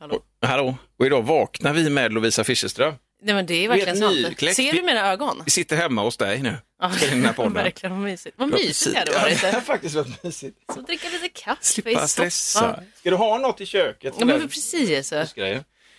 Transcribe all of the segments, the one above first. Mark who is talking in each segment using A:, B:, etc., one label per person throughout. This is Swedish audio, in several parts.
A: Hallå.
B: Och, hallå. Och idag vaknar vi med Lovisa Fischerström.
A: Nej, men det är verkligen sant.
B: nykläckt.
A: Ser du mina ögon?
B: Vi sitter hemma hos dig nu.
A: Ja,
B: den här podden.
A: verkligen vad mysigt. Vad mysigt det hade varit.
B: det har faktiskt varit mysigt.
A: Så dricka lite kaffe
B: Slippa
A: i soffan.
B: stressa. Ska du ha något i köket?
A: Ja, men precis.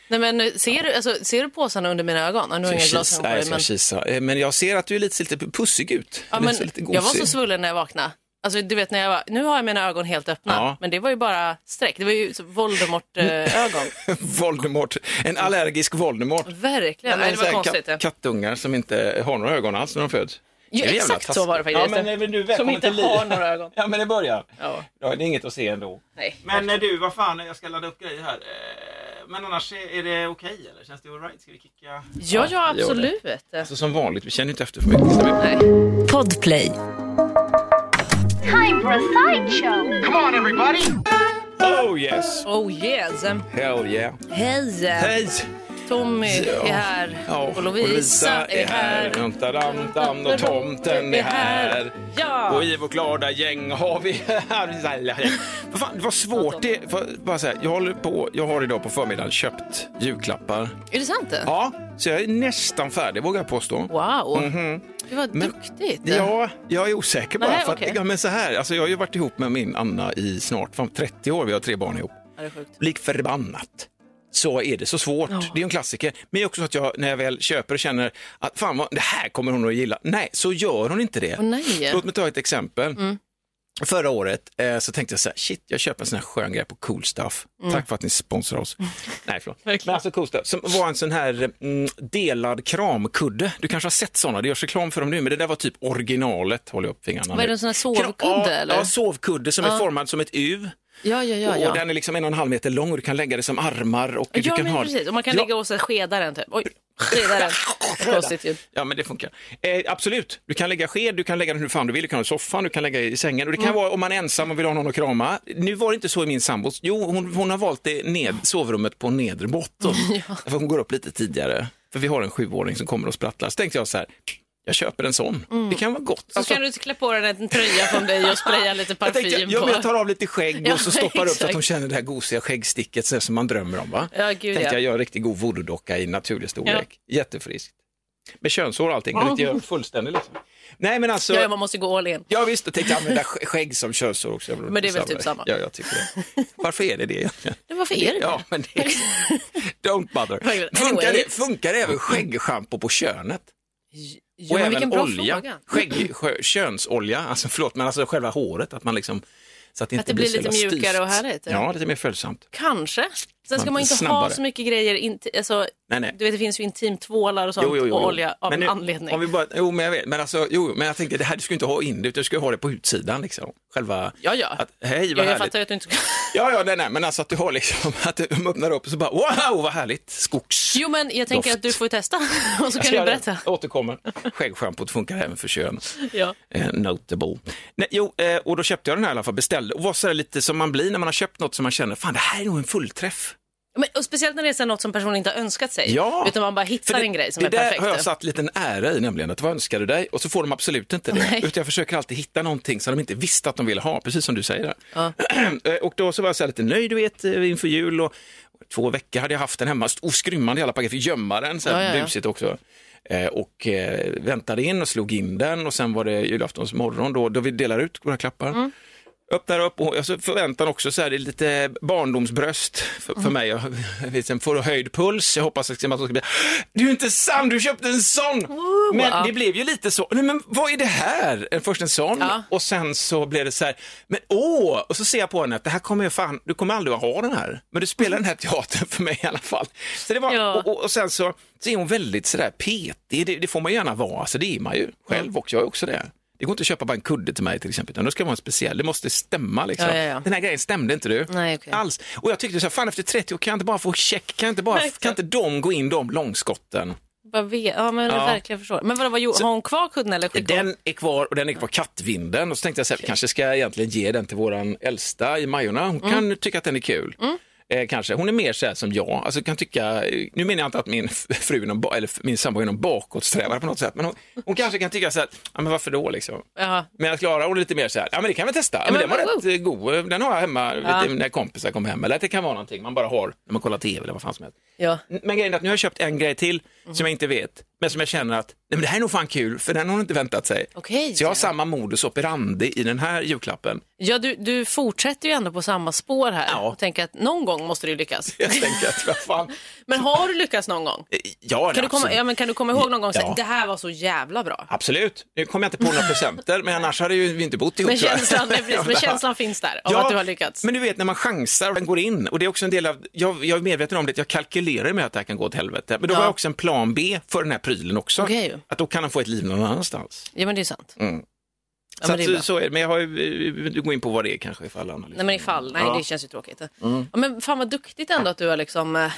A: Nej, men ser du, alltså, ser du påsarna under mina ögon? Nu har jag inga glasögon på
B: nej,
A: dig, men,
B: kisa. Eh, Men jag ser att du är lite, lite pussig ut.
A: ja, men
B: lite
A: jag var så svullen när jag vaknade. Alltså, du vet, när jag var, nu har jag mina ögon helt öppna,
B: Ja.
A: men det var ju bara streck. Det var ju Voldemort-ögon.
B: Voldemort. En allergisk Voldemort.
A: Verkligen. Nej, det var konstigt.
B: Katt, kattungar som inte har några ögon alls när de föds.
A: Ja,
B: Det jävla
A: exakt så var det faktiskt.
B: Ja, men även du,
A: Som inte har några ögon.
B: Ja, men i början.
A: Ja.
B: Ja, det är inget att se ändå.
A: Nej.
B: Men eh, du, vad fan, jag ska ladda upp grejer här. Eh, Men annars, är är det okej eller? Känns det alright? Ska vi kicka?
A: Ja, ja,
B: det.
A: absolut.
B: Alltså, som vanligt, vi känner inte efter för mycket.
A: Nej.
C: Podplay.
D: Time for a sideshow.
E: Come on, everybody.
B: Oh yes!
A: Oh yes.
B: Um, Hell yeah!
A: Hej!
B: Hej!
A: Tommy är här och Lovisa är här.
B: Dam, dam, dam, och tomten är här.
A: Ja.
B: Och i vårt glada gäng har vi... Vad fan, det var svårt. Det, för, bara så här, jag, håller på, jag har idag på förmiddagen köpt julklappar.
A: Är det sant? det?
B: Ja, så jag är nästan färdig vågar jag påstå.
A: Wow. Det var.
B: Men-
A: duktigt.
B: Ja, jag är osäker bara.
A: Nej,
B: för att,
A: okej.
B: ja, men så här, alltså jag har ju varit ihop med min Anna i snart fan, 30 år. Vi har tre barn ihop.
A: Ja.
B: Lik förbannat så är det så svårt. Det är en klassiker. Men också så att jag när jag väl köper och känner att fan vad, det här kommer hon att gilla. Nej, så gör hon inte det.
A: Mm.
B: Låt mig ta ett exempel. Förra året eh, så tänkte jag så här, shit, jag köper en sån här skön grej på Cool Stuff. Tack för att ni sponsrar oss. Nej, förlåt. Men
A: Mm.
B: Alltså Cool Stuff, som var en sån här mm, delad kramkudde. Du kanske har sett såna, det görs reklam för dem nu, men det där var typ originalet, håller jag upp fingrarna
A: Vad är det, en sån här sovkudde,
B: ja,
A: eller?
B: Ja, sovkudde som är formad som ett U.
A: Ja, ja, ja.
B: Och
A: ja.
B: den är liksom en och en halv meter lång och du kan lägga det som armar. Och du
A: Ja,
B: kan
A: men
B: ha...
A: precis. Och man kan
B: Ja.
A: lägga och så skeda den typ. Oj. Konstigt ljud.
B: Ja, men det funkar. Eh, absolut, du kan lägga sked, du kan lägga den hur fan du vill, du kan ha i soffan, du kan lägga i sängen och det kan
A: Mm.
B: vara om man är ensam och vill ha någon att krama. Nu var det inte så i min sambos. Jo, hon, hon har valt det ned, sovrummet på nedre botten. För hon går upp lite tidigare. För vi har en sjuåring som kommer och sprattlar. Så tänkte jag så här, jag köper en sån. Det kan vara gott.
A: Så
B: Alltså,
A: kan du klä på dig en tröja från dig och spraya lite
B: jag
A: parfym
B: tänkte, ja,
A: på.
B: men jag tar av lite skägg
A: Ja,
B: och så stoppar upp så att
A: exakt.
B: hon känner det här gosiga skäggsticket så som man drömmer om. Va?
A: Ja, gud,
B: tänkte
A: ja.
B: jag gör en riktigt god voodoo-docka i naturlig storlek. Jättefriskt. Med könshår och allting. Kan inte göra fullständig liksom. Nej men alltså.
A: Ja, man måste gå all in.
B: Ja visst, och tänkte använda sk- skägg som könshår också.
A: Men det är väl typ samma.
B: Ja, jag tycker det. Varför är det det egentligen?
A: Men varför är det det?
B: Ja, men det är... Don't bother.
A: Anyway.
B: Funkar det även skäggschampo på könet?
A: Jo,
B: och även olja? Skägg, könsolja, alltså förlåt, men alltså själva håret, att man liksom... Så att, det inte
A: Att det blir lite mjukare
B: styvt.
A: och härligt.
B: Ja, lite mer följsamt.
A: Kanske. Sen ska
B: Man
A: inte ha
B: snabbare.
A: så mycket grejer. Inte, alltså,
B: Nej, nej.
A: Du vet, det finns ju intimtvålar och sånt
B: Jo, jo, jo,
A: och olja av
B: Men
A: en
B: nu,
A: anledning.
B: Om vi bara, jo, men jag vet, men alltså, jo, men jag tänkte det här, du ska inte ha in det, utan du ska ha det på utsidan liksom. Själva,
A: Ja, ja.
B: Att, hej, vad
A: Ja, jag fattar att du inte ska...
B: Ja, ja, nej, nej, men alltså att du har liksom, att de öppnar upp och så bara, wow, vad härligt, skogs.
A: Jo, men jag tänker
B: Doft.
A: att du får testa och så
B: Jag
A: kan du berätta.
B: Jag återkommer. Skäggschampot funkar även för kön.
A: Ja.
B: Eh, notable. Nej, jo, eh, och då köpte jag den här i alla fall, beställde och var så lite som man blir när man har köpt något som man känner, fan det här är nog en fullträff.
A: Men, och speciellt när det är så något som personen inte har önskat sig.
B: Ja.
A: Utan man bara hittar
B: det,
A: en grej som
B: det
A: är
B: där
A: perfekt.
B: har jag satt lite en ära i nämligen, att vad önskar du dig? Och så får de absolut inte det.
A: Nej.
B: Utan jag försöker alltid hitta någonting som de inte visste att de ville ha, precis som du säger. där.
A: Ja.
B: Eh, och då så var jag så lite nöjd, du vet, eh, inför jul och två veckor hade jag haft den hemma, oskrymmande i alla paket, fick gömma den, så här
A: Ja, ja,
B: busigt också. Eh, och väntade in och slog in den och sen var det julaftons morgon då, då vi delar ut våra klappar.
A: Mm.
B: Öppnar upp och så förväntan också så här, det är lite barndomsbröst för,
A: Mm.
B: för mig. Jag, sen får höjd puls, jag hoppas att de ska bli, du är inte sann, du köpte en sån! Men
A: ja.
B: det blev ju lite så, nej men vad är det här? Först en sån
A: Ja.
B: och sen så blev det så här, men åh! Och så ser jag på henne att det här kommer jag fan, du kommer aldrig att ha den här. Men du spelar den här teatern för mig i alla fall. Så det var,
A: Ja.
B: och, och, och sen så, så är hon väldigt sådär petig, det, det får man gärna vara, alltså det är man ju själv också, jag är också det. Det går inte att köpa bara en kudde till mig till exempel, utan då ska det vara en speciell, det måste stämma liksom.
A: Ja, ja, ja.
B: Den här grejen stämde inte du.
A: Nej, okej.
B: Alls. Och jag tyckte så här, fan efter 30 år kan jag inte bara få check, kan inte, bara,
A: Verkligen.
B: kan inte de gå in de långskotten?
A: Bara ja, men
B: Ja.
A: verkligen förstår. Men vad, vad, har hon kvar kudden eller skickade?
B: Den är kvar och den är kvar kattvinden och så tänkte jag så här, kanske ska jag egentligen ge den till våran äldsta i Majorna. Hon
A: Mm.
B: kan tycka att den är kul. Eh, kanske. Hon är mer så här som jag. Alltså, kan tycka, nu menar jag inte att min fru någon, eller min sambo är någon bakåtsträvare på något sätt, men hon, hon kanske kan tycka så här, ja, men varför då liksom?
A: Ja.
B: Medan Klara hon är lite mer så här, ja men det kan vi testa, ja, men
A: men
B: den var
A: wow.
B: rätt eh, god, den har jag hemma
A: Ja.
B: lite, när kompisar kommer hem, eller att det kan vara någonting man bara har när man kollar tv eller vad fan som helst.
A: Ja.
B: Men grejen är att nu har jag köpt en grej till
A: Mm.
B: som jag inte vet, men som jag känner att nej, men det här är nog fan kul, för den har hon inte väntat sig.
A: Okej.
B: Så jag har samma modus operandi i den här julklappen.
A: Ja, du, du fortsätter ju ändå på samma spår här.
B: Ja.
A: Och tänker att någon gång måste du lyckas.
B: Jag tänker att, vad fan.
A: Men har du lyckats någon gång?
B: Ja,
A: Kan du, komma, ja, men kan du komma ihåg någon gång
B: Ja.
A: att det här var så jävla bra?
B: Absolut. Nu kommer jag inte på några presenter, men annars hade ju vi inte bott ihop.
A: Men känslan, nej, precis, men känslan finns där av
B: Ja,
A: att du har lyckats.
B: Men du vet när man chansar och den går in och det är också en del av, jag, jag är medveten om det, jag kalkylerar med att det här kan gå åt helvete. Men då
A: Ja.
B: har jag också en plan B för den här prylen också.
A: Okej.
B: Att då kan han få ett liv någon annanstans.
A: Ja, men det är sant.
B: Mm.
A: Ja,
B: så
A: men det är
B: att, så är det. Men jag har du går in på vad det är kanske ifall alla
A: Nej, men ifall. Nej,
B: Ja.
A: det känns ju tråkigt. Ja, men fan vad duktigt ändå att du har liksom... eh,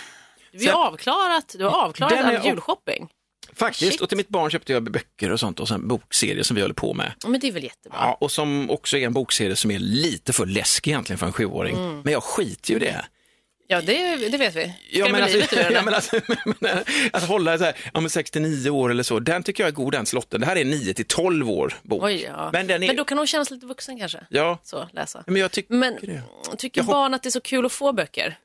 A: Du
B: Sen-
A: har avklarat, du har avklarat
B: är
A: all julshopping.
B: Faktiskt,
A: Shit.
B: och till mitt barn köpte jag böcker och sånt och sen bokserier som vi håller på med.
A: Men det är väl jättebra.
B: Ja, och som också är en bokserie som är lite för läskig egentligen för en sjuåring.
A: Mm.
B: Men jag skiter ju i det.
A: Ja, det, det vet vi.
B: Ja, men alltså,
A: livet ur
B: ja, men alltså, men, att hålla så här, ja, men 69 år eller så, den tycker jag är god den slotten. Det här är 9 till 12 år bok.
A: Oj, ja.
B: Men den är,
A: Men då kan hon kännas lite vuxen kanske.
B: ja,
A: Så, läsa.
B: men jag tycker
A: Men
B: det.
A: tycker
B: Jag
A: barn att det är så kul att få böcker?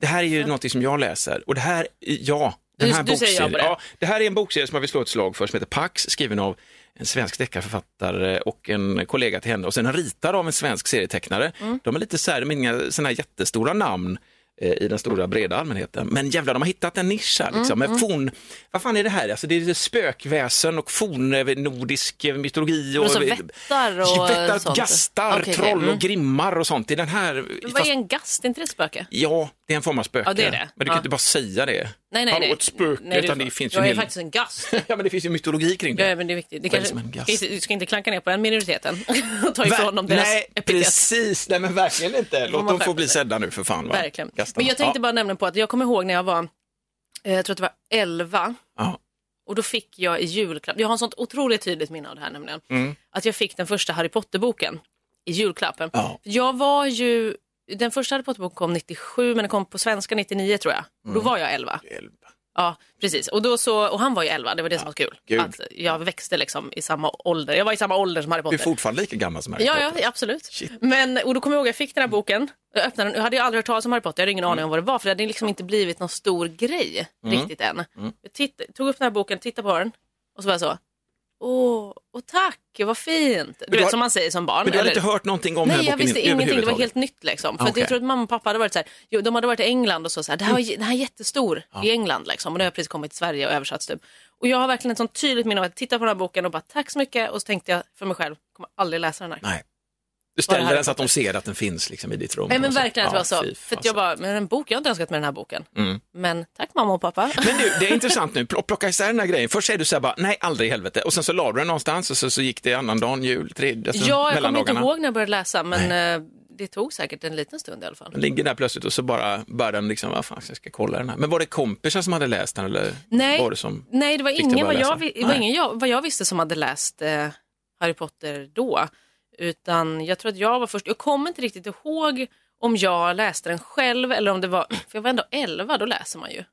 B: Det här är ju någonting som jag läser och det här, ja, den
A: Du-
B: här
A: du ja på det.
B: Ja, det här är en bokserie som jag vill slå ett slag för som heter Pax, skriven av en svensk deckarförfattare och en kollega till henne och sen ritad av en svensk serietecknare.
A: Mm.
B: De är lite så här, de är inga sådana här jättestora namn eh, i den stora breda allmänheten. Men jävlar, de har hittat en nisch här liksom.
A: Mm,
B: Med forn, vad fan är det här? Alltså, det är spökväsen och fornnordisk eh, mytologi. Och,
A: vättar och
B: vättar,
A: sånt?
B: gastar,
A: okej,
B: troll
A: mm.
B: och grimmar och sånt. I den här,
A: Men
B: fast-
A: vad är en gast? Är inte det ett spöke?
B: Ja, det är en form av spöke.
A: Ja, det det.
B: Men du kan
A: Ja.
B: inte bara säga det.
A: Nej, nej,
B: Hallå,
A: nej.
B: ett spöke,
A: Nej,
B: utan det finns ju
A: Jag är
B: hel...
A: faktiskt en gast.
B: Ja, men det finns ju mytologi kring det.
A: Ja, men det är viktigt. Det
B: är
A: kanske, inte- du ska inte klanka ner på den minoriteten och ta ifrån dem
B: Ver-
A: deras
B: Nej,
A: epitet.
B: precis. Nej, men verkligen inte. Låt dem få bli sedda nu för fan. Va?
A: Verkligen.
B: Gastarna.
A: Men jag tänkte
B: ja.
A: bara nämna på att jag kommer ihåg när jag var, eh, jag tror att det var 11,
B: Ja.
A: och då fick jag i julklapp, jag har en sånt otroligt tydligt minne av det här nämligen,
B: Mm.
A: att jag fick den första Harry Potter-boken i julklappen.
B: Ja.
A: Jag var ju, den första Harry Potter-boken kom 97 men den kom på svenska 99 tror jag.
B: Mm.
A: Då var jag 11.
B: Elva.
A: Ja, precis. Och, då så, och han var ju 11, det var det som var kul.
B: gud.
A: Att jag växte liksom i samma ålder. Jag var i samma ålder som Harry
B: Du är
A: Potter.
B: fortfarande lika gammal som Harry
A: Ja,
B: Potter.
A: ja, absolut.
B: Shit.
A: Men, och då kommer jag ihåg jag fick den här boken. Jag öppnade den. Jag hade ju aldrig hört talas om Harry Potter. Jag hade ingen aning om vad det var. För det hade liksom inte blivit någon stor grej
B: Mm.
A: riktigt än. Jag titt, tog upp den här boken, tittade på den och så var jag så. Åh, och tack, vad fint. Du,
B: du
A: vet
B: har-
A: som man säger som barn.
B: Men du har
A: eller?
B: inte hört någonting om den
A: Nej,
B: här
A: jag
B: boken
A: visste
B: in-
A: ingenting. Det var helt nytt liksom. För
B: Okej.
A: jag tror att mamma och pappa hade varit så här, jo, de hade varit i England och så, så här, det här, var, den här är jättestor i England liksom. Och det har precis kommit till Sverige och översatts typ. Och jag har verkligen ett sånt tydligt minne av att titta på den här boken och bara tack så mycket. Och så tänkte jag för mig själv, kommer aldrig läsa den här.
B: Nej. Du ställer den så att de ser att den finns liksom i ditt rum.
A: Nej men verkligen att det
B: Ja,
A: var så.
B: fy
A: För jag bara, men en bok, jag har inte önskat mig den här boken.
B: Mm.
A: Men tack mamma och pappa.
B: Men du, det är intressant nu, Pl- plocka isär den här grejen. Först säger du så här bara, nej aldrig i helvete. Och sen så la du den någonstans och så, så gick det annan dagen, jul, tredje, alltså
A: ja, jag kommer inte ihåg när jag började läsa men eh, det tog säkert en liten stund i alla fall.
B: Den ligger där plötsligt och så bara börjar den liksom, vad fan, jag ska kolla den här. Men var det kompisar som hade läst den eller
A: Nej.
B: var det som?
A: Nej, det var ingen, vad jag, var
B: Nej.
A: ingen jag, vad jag visste som hade läst eh, Harry Potter då. Utan jag tror att jag var först. Jag kommer inte riktigt ihåg om jag läste den själv eller om det var, för jag var ändå 11, då läser man ju.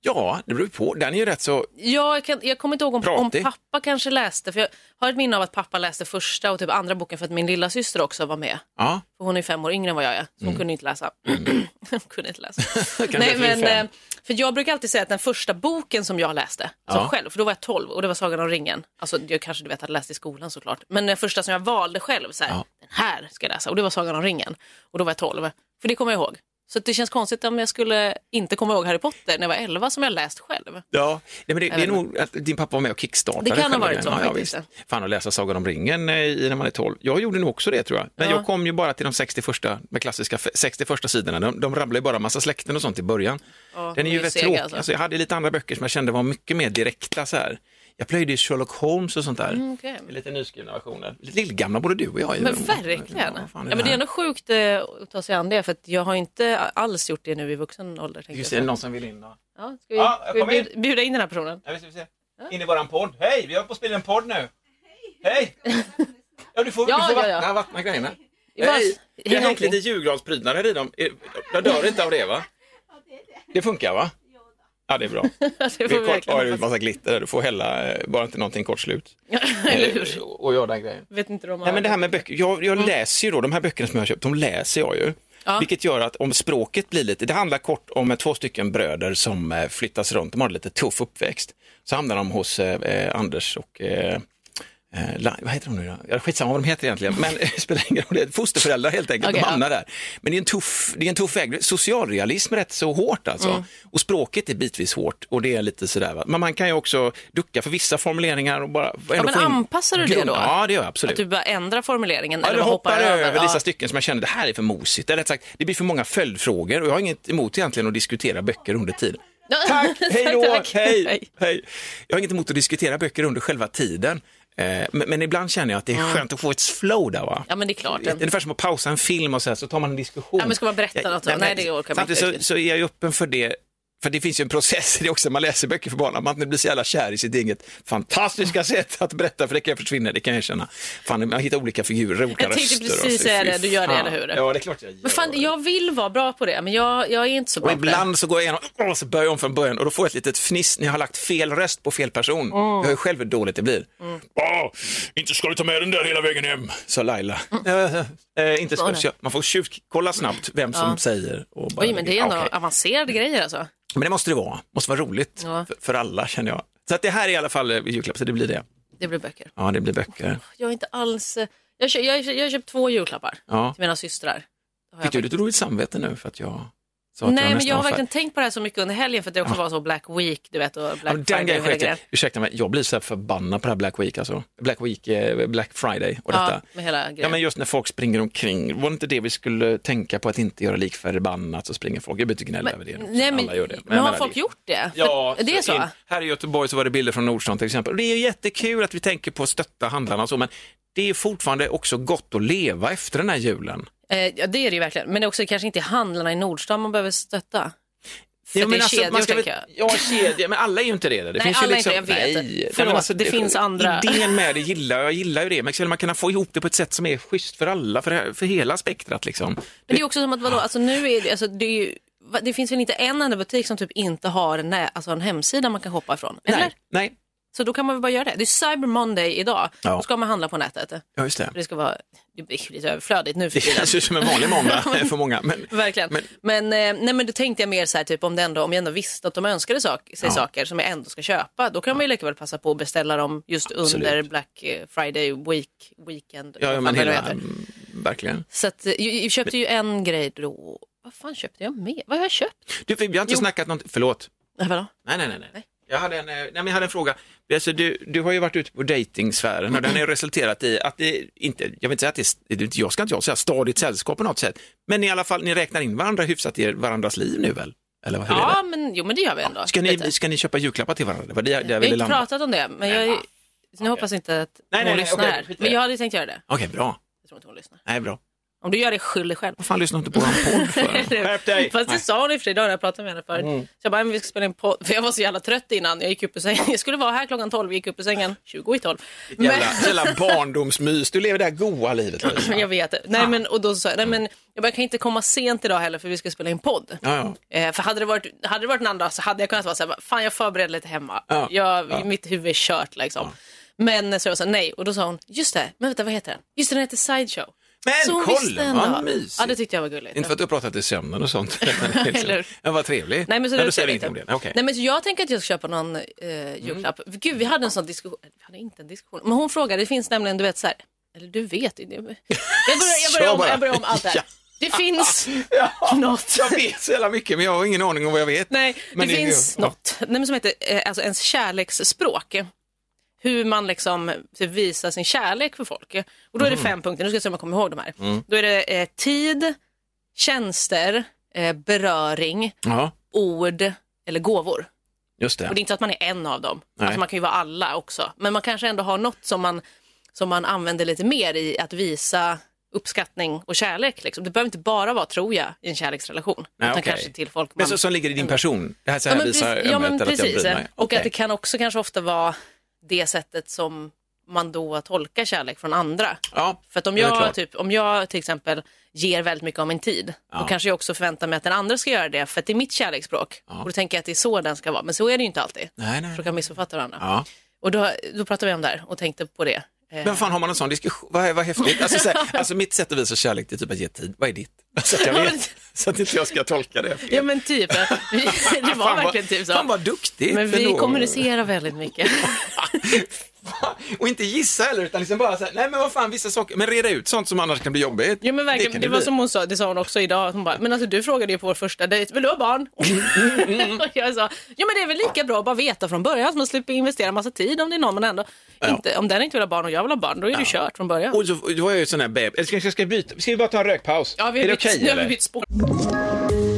B: Ja, det beror på. Den är ju rätt så,
A: Ja, jag, kan, jag kommer inte ihåg om, om
B: Pratig.
A: pappa kanske läste, för jag har ett minne av att pappa läste första och typ andra boken för att min lilla syster också var med.
B: ja.
A: För hon är fem år yngre än vad jag är, så hon kunde inte läsa. hon kunde inte läsa.
B: Kanske
A: Nej, men,
B: fem.
A: eh, för jag brukar alltid säga att den första boken som jag läste, som
B: Ja.
A: själv, för då var jag 12 och det var Sagan om ringen. Alltså jag kanske du vet hade läst i skolan såklart. Men den första som jag valde själv, så här,
B: Ja.
A: den här ska jag läsa. Och det var Sagan om ringen. Och då var jag 12. För det kommer jag ihåg. Så det känns konstigt om jag skulle inte komma ihåg Harry Potter när jag var 11 som jag läst själv.
B: Ja, Nej, men det, det är nog att din pappa var med och kickstartade
A: Det kan ha varit så
B: ja. Fan att läsa Sagan om ringen eh, i när man är 12. Jag gjorde nog också det tror jag. Men
A: Ja.
B: jag kom ju bara till de 60 första, med klassiska f- 60 första sidorna. De, de rabblar ju bara massa släkten och sånt i början.
A: Ja,
B: Den är ju rätt tråkig.
A: alltså.
B: Alltså, jag hade lite andra böcker som jag kände var mycket mer direkta så här. Jag plöjde i Sherlock Holmes och sånt där.
A: Mm, okej.
B: Lite nyskrivna versioner. Lite lillgamla både du och jag. är.
A: Men verkligen.
B: Ja,
A: Ja,
B: fan är
A: men det är ändå sjukt eh, att ta sig an det för att jag har inte alls gjort det nu i vuxen ålder. tänkte
B: Just
A: jag
B: det, är det
A: säga.
B: någon som vill in? Då?
A: Ja, ska vi,
B: Ja,
A: ska vi
B: kom in.
A: bjuda, in den här personen?
B: Ja, vi ska se. In i våran podd. Hej, vi har på att spela en podd nu. Hej! Ja, du får,
A: Ja,
B: du får
A: ja,
B: vattna,
A: ja.
B: vattna grejerna.
A: Det
B: Hej!
A: Hänga
B: har hängt lite julgransprydnader i dem. Eh, Jag dör inte av det va? Det funkar va? Ja, det är bra.
A: det får vi
B: kort, är en massa glitter där. Du får hälla, eh, bara inte någonting kort slut.
A: Eller hur?
B: Eh, Och göra den grejen.
A: Vet inte om
B: Nej, men det här med böcker, jag, jag läser ju då, de här böckerna som jag har köpt, de läser jag ju.
A: Mm. Ja.
B: Vilket gör att om språket blir lite, det handlar kort om eh, två stycken bröder som flyttas runt, de har lite tuff uppväxt. Så hamnar de hos eh, Anders och eh, Eh, vad heter de nu då? Ja, skitsamma vad de heter egentligen, men det spelar ingen roll. Fosterföräldrar helt enkelt,
A: Okej,
B: de
A: ja.
B: hamnar där. Men det är en tuff, det är en tuff väg. Socialrealism är rätt så hårt alltså.
A: Mm.
B: Och språket är bitvis hårt och det är lite sådär. Va? Men man kan ju också ducka för vissa formuleringar och bara
A: Ja, men
B: in
A: anpassar du det då?
B: Ja, det gör jag absolut.
A: Att du bara ändrar formuleringen?
B: Ja,
A: eller bara
B: hoppar över
A: Ja.
B: vissa stycken som jag känner det här är för mosigt. Eller rätt sagt, det blir för många följdfrågor och jag har inget emot egentligen att diskutera böcker under tiden. Tack, hej då,
A: Tack.
B: hej,
A: Hej.
B: Jag har inget emot att diskutera böcker under själva tiden. Eh, Men, ibland känner jag att det är skönt att få ett flow där. Va?
A: Ja, men det är klart.
B: Det är ungefär som att pausa en film och så, här, så tar man en diskussion.
A: Ja, men ska man berätta något då? Nej, det orkar man inte
B: så, så är jag öppen för det. För det finns ju en process i det också, man läser böcker för barn, man inte blir så jävla kär i sitt eget fantastiska sätt att berätta, för det kan jag försvinna, det kan jag erkänna. Fan, man hittar olika figurer, olika
A: Jag tänkte
B: röster.
A: precis säga det, du gör det, eller hur?
B: Ja, det är klart jag gör.
A: Men fan, jag vill vara bra på det, men jag, jag är inte så bra
B: Och
A: på det.
B: ibland så går jag igenom och så börjar jag om från början och då får jag ett litet fniss när jag har lagt fel röst på fel person.
A: Mm.
B: Jag hör ju själv hur dåligt det blir. Åh, inte ska du ta med den där hela vägen hem, sa Laila. Eh, inte ska,
A: Var det?
B: så man får tjuvkolla snabbt vem som säger. Och bara,
A: Oj, men det är ändå
B: Okej.
A: avancerade grejer alltså.
B: Men det måste det vara, måste vara roligt
A: Ja.
B: för, för alla känner jag. Så att det här är i alla fall eh, julklapp, så det blir det.
A: Det blir böcker.
B: Ja, det blir böcker.
A: Jag är inte alls... eh, Jag, kö- jag, jag har köpt två julklappar
B: Ja.
A: till mina systrar. Har
B: Fick
A: jag
B: du lite dåligt samvete nu för att jag
A: Nej, men jag har verkligen tänkt på det här så mycket under helgen för att det också var så Black Week, du vet, och
B: Ja,
A: Black
B: men den
A: Friday
B: grejen
A: och hela grejen.
B: Ursäkta mig, jag blir så här förbannad på det här Black Week alltså. Black Week, eh, Black Friday och detta.
A: Ja, med hela grejen.
B: Ja men just när folk springer omkring, var det inte det vi skulle tänka på att inte göra likförbannat så springer folk, jag inte gnälla över det.
A: nej, men,
B: Alla gör det.
A: men
B: jag
A: har folk
B: det-
A: gjort det?
B: Ja,
A: För, det är så?
B: in- här i Göteborg så var det bilder från Nordstan till exempel. Och det är ju jättekul att vi tänker på att stötta handlarna och så, men det är fortfarande också gott att leva efter den här julen.
A: Eh, ja, det är det ju verkligen. Men det är också kanske inte handlarna i Nordstan man behöver stötta. För
B: Ja,
A: att det är
B: alltså,
A: kedjor,
B: man ska
A: tänker jag.
B: Ja, kedjor, men alla är ju inte det. det
A: Nej,
B: finns ju
A: alla
B: liksom,
A: inte det, jag vet.
B: Nej,
A: Förlåt,
B: nej, men
A: det finns andra.
B: Idén med det gillar jag, gillar ju det, men skulle man kunna få ihop det på ett sätt som är schysst för alla, för, för hela spektrat liksom.
A: Men det är också som att vadå, alltså nu är det, alltså det är ju, det finns väl inte en enda butik som typ inte har en, alltså en hemsida man kan shoppa ifrån? Eller?
B: Nej, nej,
A: Så då kan man väl bara göra det. Det är Cyber Monday idag.
B: Ja.
A: Då ska man handla på nätet.
B: ja just det.
A: Det ska vara, det blir lite överflödigt nu för
B: Det
A: tiden.
B: känns ju som en vanlig måndag för många. Men,
A: Verkligen.
B: Men-
A: Men, eh, nej, men då tänkte jag mer så här, typ, om, det ändå, om jag ändå visste att de önskade sak, sig
B: Ja.
A: saker som jag ändå ska köpa, då kan man ju lika väl passa på att beställa dem just under
B: Absolut.
A: Black eh, Friday week, weekend.
B: ja, ja, men
A: det
B: hela, mm, verkligen.
A: Så att, eh, jag, köpte ju en grej då. Vad fan köpte jag mer? Vad har jag köpt?
B: Du, vi har inte
A: Jo.
B: snackat något, förlåt.
A: Nej, vadå?
B: Nej, nej, nej. nej.
A: Nej.
B: Jag hade en, eh, nej, men jag hade en fråga. Alltså, du, du har ju varit ute på dejtingsfären och den har ju resulterat i att det inte, jag vill inte säga att det är, jag ska inte jag säga stadigt sällskap på något sätt, men i alla fall ni räknar in varandra hyfsat i varandras liv nu väl? Eller är
A: Ja, men, jo, men det gör vi ändå.
B: Ska ni, ska ni köpa julklappar till varandra? Var det jag, det
A: Vi har inte
B: landa.
A: pratat om det, men jag, nu hoppas inte att
B: Nej,
A: hon
B: nej,
A: lyssnar
B: i
A: Men jag hade tänkt göra det.
B: Okej, bra.
A: Jag tror inte hon lyssnar.
B: Nej, bra.
A: Om du gör det, skyll dig själv.
B: Vad fan lyssnar du inte på vår podd för? Skärp dig!
A: Fast det sa hon i för idag när jag pratade med henne förut.
B: Mm.
A: Så jag bara, men vi ska spela en podd. För jag var så jävla trött innan. Jag gick upp ur sängen. Jag skulle vara här klockan 12, gick upp ur sängen 20 i 12. Men,
B: Jävla, jävla barndomsmys, du lever det här goa livet. Lovisa.
A: jag vet. Nej, men, och då sa jag, nej men jag bara, kan inte komma sent idag heller för vi ska spela in podd.
B: Ja, ja.
A: Eh, för hade det, varit, hade det varit en annan dag så hade jag kunnat vara så här, fan jag förbereder lite hemma.
B: Ja,
A: Jag,
B: ja.
A: Mitt huvud är kört liksom. Men så jag sa nej och då sa hon, just det, men vänta vad heter den? Just det, den heter Sideshow.
B: Men kolla vad mysigt.
A: Ja det tyckte jag var gulligt.
B: Inte för att du har pratat i sömnen och sånt. Men ja, vad trevligt.
A: Nej, men så det
B: då säger ingenting om det. Okej.
A: Nej, men så jag tänker att jag ska köpa någon eh, julklapp. Gud, vi hade en sån diskussion. Vi hade inte en diskussion. Men hon frågade, det finns nämligen, du vet så här, eller du vet. Jag börjar, jag börjar, om, jag börjar om allt det här.
B: Ja.
A: Det finns
B: Ja,
A: något.
B: Jag vet så jävla mycket men jag har ingen aning om vad jag vet.
A: Nej,
B: Men
A: det finns
B: ja.
A: något nej, men som heter eh, alltså ens kärleksspråk. Hur man liksom typ, visar sin kärlek för folk. Och då är det
B: Mhm.
A: fem punkter, nu ska jag se om jag kommer ihåg de här.
B: Mm.
A: Då är det eh, tid, tjänster, eh, beröring,
B: Ja,
A: ord eller gåvor.
B: just det.
A: Och det är inte så att man är en av dem.
B: Nej.
A: Alltså man kan ju vara alla också. Men man kanske ändå har något som man, som man använder lite mer i att visa uppskattning och kärlek. Liksom. Det behöver inte bara vara, tror jag, i en kärleksrelation.
B: Nej,
A: utan
B: okej.
A: kanske till folk man...
B: Men så, som ligger i din person. Det här, så här
A: ja, men
B: visar
A: precis, ja, men
B: eller att jag
A: precis.
B: bryr mig.
A: Och
B: Okej.
A: att det kan också kanske ofta vara det sättet som man då tolkar kärlek från andra.
B: Ja,
A: För att om jag, typ, om jag till exempel ger väldigt mycket av min tid, då kanske jag också förväntar mig att den andra ska göra det, för att det är mitt kärleksspråk. Och då tänker jag att det är så den ska vara, men så är det ju inte alltid.
B: Nej, nej.
A: Så kan missuppfatta varandra.
B: Ja.
A: Och då, då pratade vi om det här och tänkte på det. Eh,
B: Men fan har man en sån diskussion? Vad, vad häftigt. Alltså, så här, alltså mitt sätt att visa kärlek är typ att ge tid. Vad är ditt? Så att jag vet. Så att inte jag ska tolka det. fel.
A: Ja men typ, det var verkligen typ så.
B: Fan vad duktigt.
A: Men vi kommunicerar väldigt mycket.
B: Och inte gissa heller, utan liksom bara säga, nej men vad fan, vissa saker, men reda ut sånt som annars kan bli jobbigt.
A: Ja men
B: Det
A: verkligen,
B: kan
A: det,
B: det
A: var som hon sa, det sa hon också idag. Hon bara, men alltså du frågade ju på vår första dejt, vill du ha barn? Och jag sa, ja men det är väl lika bra att bara veta från början så man slipper investera massa tid om det är någon man ändå inte, om den inte vill ha barn och jag vill ha barn, då är det kört från början.
B: Och så, var jag ju sån här beb. Eller ska, ska, ska, byta? ska vi bara ta en rökpaus?
A: Ja, vi
B: är
A: har
B: det
A: bytt,
B: okej
A: nu har vi
B: eller?
A: bytt spår.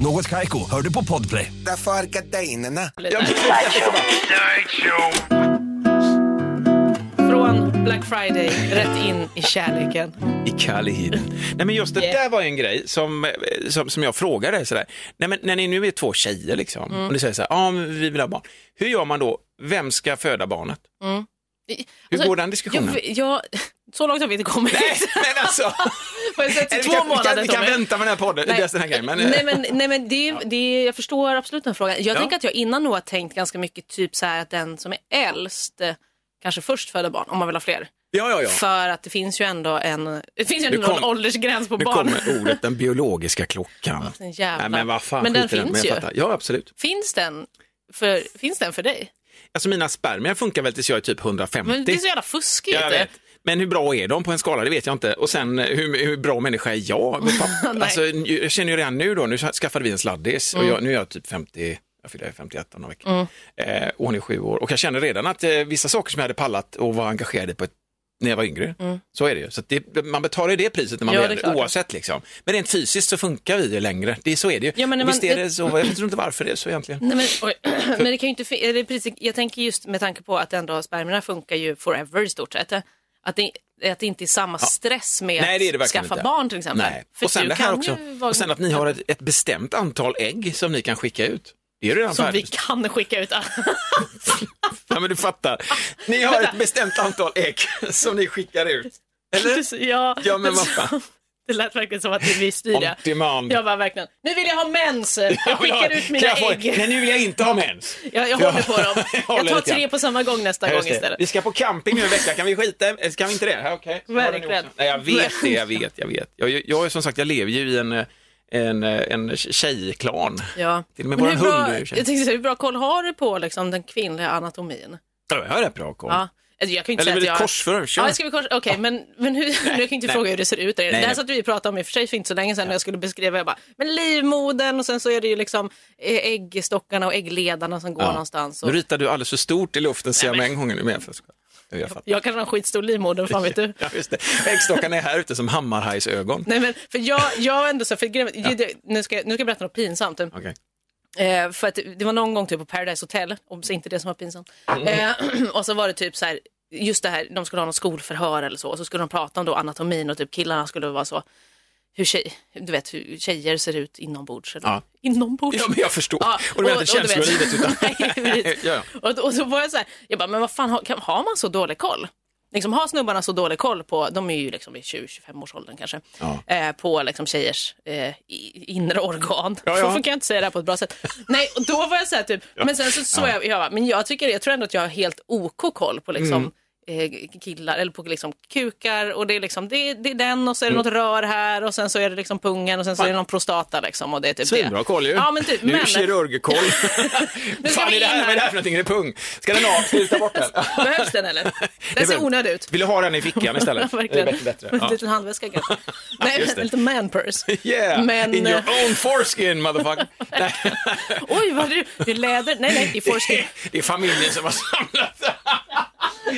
D: Något Kaiko, hör du på Podplay.
E: Därför är gardinerna.
A: Från Black Friday rätt in i kärleken.
B: I Kallihiden. Nej men just det
A: Yeah.
B: där var en grej som, eh, som, som jag frågade sådär. Nej men när ni nu är två tjejer liksom
A: Mm.
B: och ni säger så här, ja men vi vill ha barn. Hur gör man då? Vem ska föda barnet? Hur går den diskussionen?
A: Jag, jag, så långt har vi inte kommit.
B: Nej men alltså.
A: Jag sätta
B: vi,
A: två
B: kan, vi,
A: månader
B: kan, vi kan vänta med den här podden,
A: Nej.
B: den här grejen. Men, eh,
A: nej men, nej, men det, är- det, är- jag förstår absolut den frågan. Jag
B: Ja.
A: tänker att jag innan nog har tänkt ganska mycket typ så här att den som är äldst eh, kanske först föder barn om man vill ha fler.
B: ja, ja, ja.
A: För att det finns ju ändå en, det finns ju
B: Nu
A: ändå en åldersgräns på
B: Nu
A: barn.
B: kommer ordet den biologiska klockan.
A: En jävla-
B: Nej, men vad fan,
A: Men den finns
B: men
A: ju.
B: fattar. Ja, absolut.
A: Finns den för, finns den för dig?
B: Alltså mina spermier funkar väl tills jag är typ 150.
A: Men det är så jävla fuskigt.
B: Ja, jag vet. Men hur bra är de på en skala, det vet jag inte. Och sen eh, hur, hur bra människa är jag?
A: Mm.
B: alltså, jag känner ju redan nu då, nu skaffade vi en sladdis och jag, nu är jag typ 50, jag fyller 51 om några veckor. Eh, och hon är sju år. Och jag känner redan att eh, vissa saker som jag hade pallat och var engagerad i på ett när jag var yngre. Så är det ju. Så det, man betalar ju det priset när man
A: Mm. Ja,
B: blir
A: det
B: äldre, oavsett. Liksom. Men rent fysiskt så funkar vi ju längre. Det så är det ju.
A: Ja, men
B: visst
A: man-
B: är det så, jag vet inte varför det är så egentligen.
A: Nej, men, oj, men det kan ju inte, det är precis, jag tänker just med tanke på att ändå spermierna funkar ju forever i stort sett. Att det, att det inte är samma stress med
B: Nej, det är det
A: att skaffa
B: inte.
A: barn till exempel.
B: Nej.
A: För
B: och sen det här också.
A: vara-
B: Och sen att ni har ett, ett bestämt antal ägg som ni kan skicka ut. Det är redan
A: Som vi
B: färdigt.
A: kan skicka ut.
B: Ja, men du fattar. Ni har ett bestämt antal ägg som ni skickar ut. Eller?
A: ja,
B: Ja, men vad fan.
A: Det lät verkligen som att vi styr det.
B: demand.
A: Jag bara verkligen, nu vill jag ha mens. Jag skickar ut mina
B: jag
A: ägg.
B: Nej, nu vill jag inte ha mens.
A: Jag, jag
B: Ja.
A: håller på dem.
B: Jag
A: Jag tar tre på samma gång nästa gång istället.
B: Vi ska på camping nu en vecka, kan vi skita i- Kan vi inte det? Okej. Det
A: Verkligen.
B: Nej, jag vet det, jag vet, jag vet. Jag, jag, jag, som sagt, jag lever ju i en, eh, en, eh, en tjejklan.
A: Ja.
B: Till och med
A: bra,
B: hund är ju
A: jag
B: tjej.
A: tänkte säga, hur bra koll har du på liksom, den kvinnliga anatomin?
B: Ja, jag har rätt bra koll.
A: Ja. Alltså, Jag kan inte
B: Eller
A: säga att jag...
B: korsför? Kör.
A: Ja, ska vi korsa? Okej, men, men hur, jag kan ju inte
B: nej.
A: fråga hur det ser ut. där.
B: Nej,
A: det här
B: nej.
A: satt vi och pratade om i och för sig för inte så länge sedan när jag skulle beskriva, jag bara, men livmodern och sen så är det ju liksom eh, äggstockarna och äggledarna som går
B: Ja.
A: någonstans.
B: Nu
A: Och,
B: ritar du alldeles för stort i luften, ser jag med en gång nu. med. Jag
A: jag kanske har en skitstor livmoder, fan vet du?
B: Ja, just det. Äggstockarna är här ute som hammarhajsögon.
A: Nej men för jag, jag ändå så, för det- nu, ska, jag- nu ska jag berätta något pinsamt.
B: Okej.
A: Eh, för att det var någon gång typ på Paradise Hotel, obs inte det som var pinsamt. Eh, och så var det typ så här, just det här, de skulle ha någon skolförhör eller så, och så skulle de prata om då anatomin och typ killarna skulle vara så, hur, tjej, du vet, hur tjejer ser ut inombords. Eller,
B: Ja.
A: Inombords?
B: Ja, men jag förstår.
A: Ja,
B: och du menar inte känslolivet utan...
A: Nej, och, och så var jag så här, jag bara, men vad fan, har, kan, har man så dålig koll? Liksom, har snubbarna så dålig koll på, de är ju liksom i 20-25 års åldern kanske,
B: Ja.
A: eh, på liksom tjejers eh, inre organ.
B: Ja, ja.
A: Så kan jag inte säga det här på ett bra sätt. Nej, och då var jag så här typ, men sen så såg jag, jag men jag tycker, jag tror ändå att jag har helt OK koll på liksom
B: Mm.
A: Eh, killar, eller på liksom kukar och det är liksom, det, det är den och så är det
B: Mm.
A: något rör här och sen så är det liksom pungen och sen så är det någon prostata liksom och det är typ
B: Svinbra
A: det.
B: koll ju.
A: Ja men typ,
B: Nu är
A: men,
B: kirurgkoll.
A: Nu ska
B: Fan,
A: vi
B: är det här, vad är det här för någonting? Är det pung? Ska den av? Ska vi bort den?
A: behövs den eller?
B: Det
A: Den ser onödig ut.
B: Vill du ha den i fickan istället?
A: Verkligen.
B: Det är bättre. bättre.
A: En
B: Ja.
A: liten handväska kanske. Nej,
B: det.
A: en liten man purse.
B: Yeah,
A: Men,
B: in your
A: eh,
B: own foreskin motherfucker.
A: Oj, vad du, du läder? Nej, nej, i foreskin.
B: det är familjen som har samlat.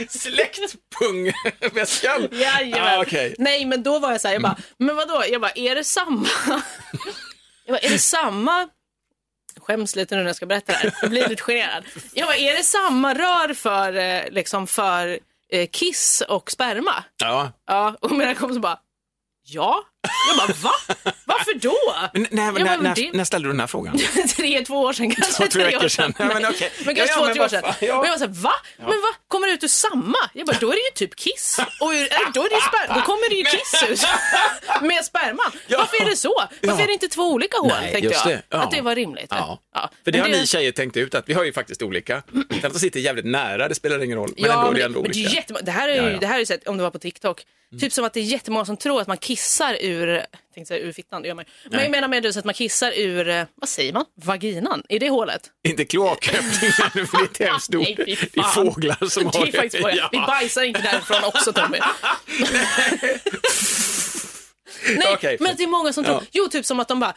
B: Släktpungväskan?
A: Jajamän.
B: Ah, okej.
A: Nej, men då var jag så här, jag bara, men vadå? Jag bara, är det samma? jag bara, är det samma? Jag Skäms lite nu när jag ska berätta det här. Jag blir lite generad. Jag bara, är det samma rör för, eh, liksom för eh, kiss och sperma?
B: Ja.
A: Ja, och mina kompisar bara, ja. Jag bara, va? Varför då?
B: Men när,
A: Ja,
B: när,
A: men det-
B: när ställde du den här frågan?
A: tre, två år sedan kanske.
B: Två, tre veckor
A: år
B: sedan. Ja, men
A: Nej.
B: okej.
A: Men kanske
B: Ja, ja,
A: två,
B: men
A: tre år sedan.
B: ja.
A: Och jag var så här, va? Men va? Kommer det ut ur samma? Jag bara, då är det ju typ kiss. Och ur, äh, då, är det sper- då kommer det ju kiss ut med sperma.
B: Ja.
A: Varför är det så? Varför
B: Ja.
A: är det inte två olika hål?
B: Nej,
A: tänkte
B: just
A: jag.
B: det. Ja.
A: Att det var rimligt.
B: Ja.
A: Ja.
B: För det
A: Men
B: har ni tjejer tänkt ut att vi har ju faktiskt olika. Sen att de sitter jävligt nära, det spelar ingen roll. Men
A: ja,
B: ändå,
A: men
B: det
A: det,
B: är ändå
A: men det,
B: olika.
A: det här är ju,
B: Ja, ja.
A: det här är ju sett om det var på TikTok. Typ som att det är jättemånga som tror att man kissar ur, tänkte säga ur fittan, det gör man ju. Men jag menar med det så att man kissar ur, eh, vad säger man, vaginan? Är det hålet?
B: Inte kloaköppningen, för det är ett hemskt.
A: Nej, fy
B: Det är fåglar som
A: det
B: har
A: är faktiskt det.
B: Ja.
A: Vi bajsar inte därifrån också Tommy. Nej,
B: Okej,
A: men det är många som tror,
B: Ja.
A: jo typ som att de bara,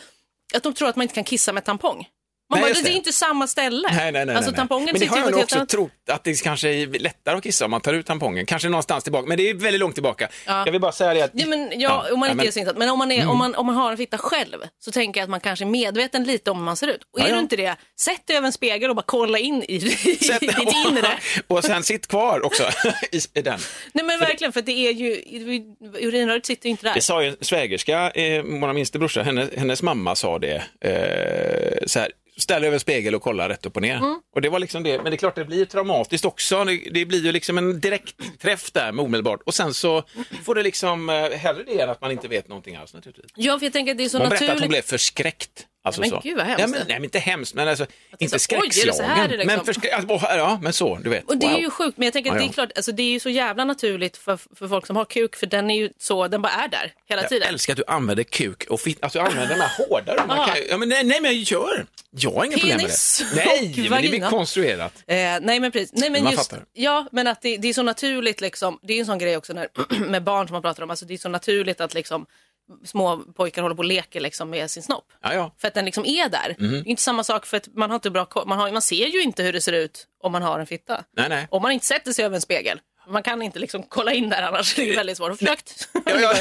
A: att de tror att man inte kan kissa med tampong. Man
B: Nej,
A: bara, det.
B: det.
A: är inte samma ställe.
B: Nej, nej, nej,
A: alltså
B: nej.
A: tampongen
B: Men det har jag nog också
A: annat...
B: trott att det kanske är lättare att kissa om man tar ut tampongen. Kanske någonstans tillbaka, men det är väldigt långt tillbaka. Jag vill bara säga det att...
A: Ja, men, ja,
B: Ja,
A: om man
B: ja,
A: inte
B: men- Mm.
A: är så insatt. Men om man, är, om, man, om man har en fitta själv så tänker jag att man kanske är medveten lite om hur man ser ut. Och är
B: Ja, ja.
A: du inte det, sätt dig över en spegel och bara kolla in i,
B: Sätt-
A: ditt inre.
B: och sen sitt kvar också i, den.
A: Nej men verkligen, för att det är ju, urinröret sitter ju inte där.
B: Det sa ju en svägerska, eh, vår minsta brorsa, hennes, hennes mamma sa det. Eh, så här, ställ över spegel och kolla rätt upp och ner.
A: Mm.
B: Och det var liksom det, men det är klart det blir traumatiskt också. Det, det blir ju liksom en direkt träff där med omedelbart. Och sen så får det liksom, eh, hellre det än att man inte vet någonting alls naturligtvis.
A: Ja, för jag tänker att det är så
B: Hon berättade att hon
A: naturligt.
B: blev förskräckt. Alltså
A: Men
B: så.
A: gud, vad hemskt.
B: Ja, men, nej, men inte hemskt, men alltså, inte
A: är
B: skräckslagen.
A: det
B: Men
A: liksom?
B: förskrä- alltså, ja, men så, du vet.
A: Och det är
B: Wow.
A: ju sjukt, men jag tänker att det är klart, alltså det är ju så jävla naturligt för, för folk som har kuk, för den är ju så, den bara är där hela
B: Jag
A: tiden.
B: älskar att du använder kuk och fitt, alltså du använder de här hårda. Man
A: Ja.
B: kan, ja, men nej, nej, men gör. Jag har inga problem med det. Nej, men det blir konstruerat.
A: Eh, nej men precis, nej men
B: Man
A: just,
B: fattar.
A: ja men att det, det är så naturligt liksom, det är en sån grej också när, med barn som man pratar om, alltså det är så naturligt att liksom små pojkar håller på och leker liksom med sin snopp.
B: Ja, ja.
A: För att den liksom är där.
B: Mhm.
A: Det är inte samma sak för att man har inte bra man, har, man ser ju inte hur det ser ut om man har en fitta.
B: Nej, nej.
A: Om man inte sätter sig över en spegel. Man kan inte liksom kolla in där annars, det är väldigt svårt. Försökt.
B: Ja, ja.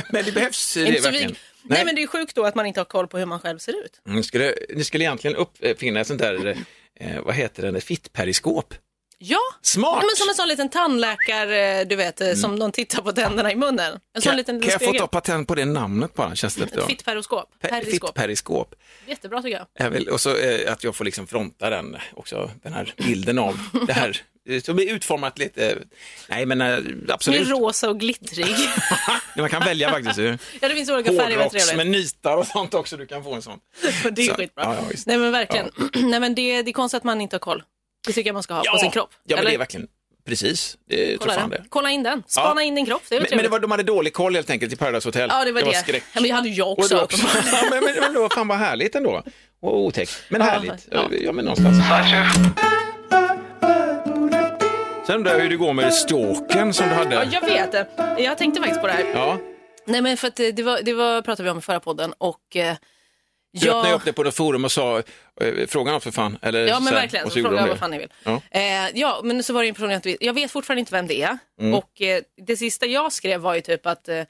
B: men det behövs det verkligen.
A: vig- Nej men det är sjukt då att man inte har koll på hur man själv ser ut.
B: Mm, skulle, ni skulle egentligen uppfinna ett sånt där, eh, vad heter det, fittperiskop.
A: Ja,
B: Smart!
A: Ja, men som en sån liten tandläkare, du vet, eh, som de tittar på tänderna i munnen. En sån
B: kan,
A: liten
B: kan jag få ta patent på det namnet bara? Känns det
A: Ett.
B: Pe-
A: Periskop.
B: Fittperiskop.
A: Jättebra tycker jag.
B: Jag vill, och så eh, att jag får liksom fronta den också, den här bilden av det här. eh, Så blir utformat lite, eh, nej men eh,
A: Som är
B: absolut.
A: rosa och glittrig.
B: Man kan välja faktiskt.
A: ja, det finns olika färger.
B: Hårdrocks med nitar och sånt också, du kan få en sån.
A: Det är
B: Så,
A: skitbra.
B: ja, ja.
A: Nej men verkligen. Nej men det, det är konstigt att man inte har koll. Det tycker jag man ska ha på sin kropp.
B: Ja, men
A: Eller?
B: det är verkligen, precis, det tror
A: Kolla,
B: fan
A: den.
B: det.
A: Kolla in den. Spana in din kropp. Det
B: Men, men det var, de hade dålig koll helt enkelt i Paradise Hotel.
A: Ja, det var det.
B: skräck.
A: Ja, men det hade ju jag
B: Och
A: också.
B: du också. ja, men, men, men det var fan vad härligt ändå. Och otäckt, men
A: Ja,
B: härligt.
A: ja.
B: Ja. men någonstans. Sen undrar jag hur det går med stalken som du hade.
A: Ja, jag vet det. Jag tänkte faktiskt på det här.
B: Ja,
A: Nej men för att det, det, var, det var, pratade vi om i förra podden och
B: du öppnade upp det på något forum och sa, eh, fråga något för fan. Eller,
A: Ja
B: så
A: men
B: här,
A: verkligen,
B: och
A: så
B: gjorde
A: fråga
B: de
A: vad fan ni vill.
B: Ja.
A: Eh, ja, men så var det en person jag inte. Jag vet fortfarande inte vem det är.
B: Mm.
A: Och eh, det sista jag skrev var ju typ att, eh,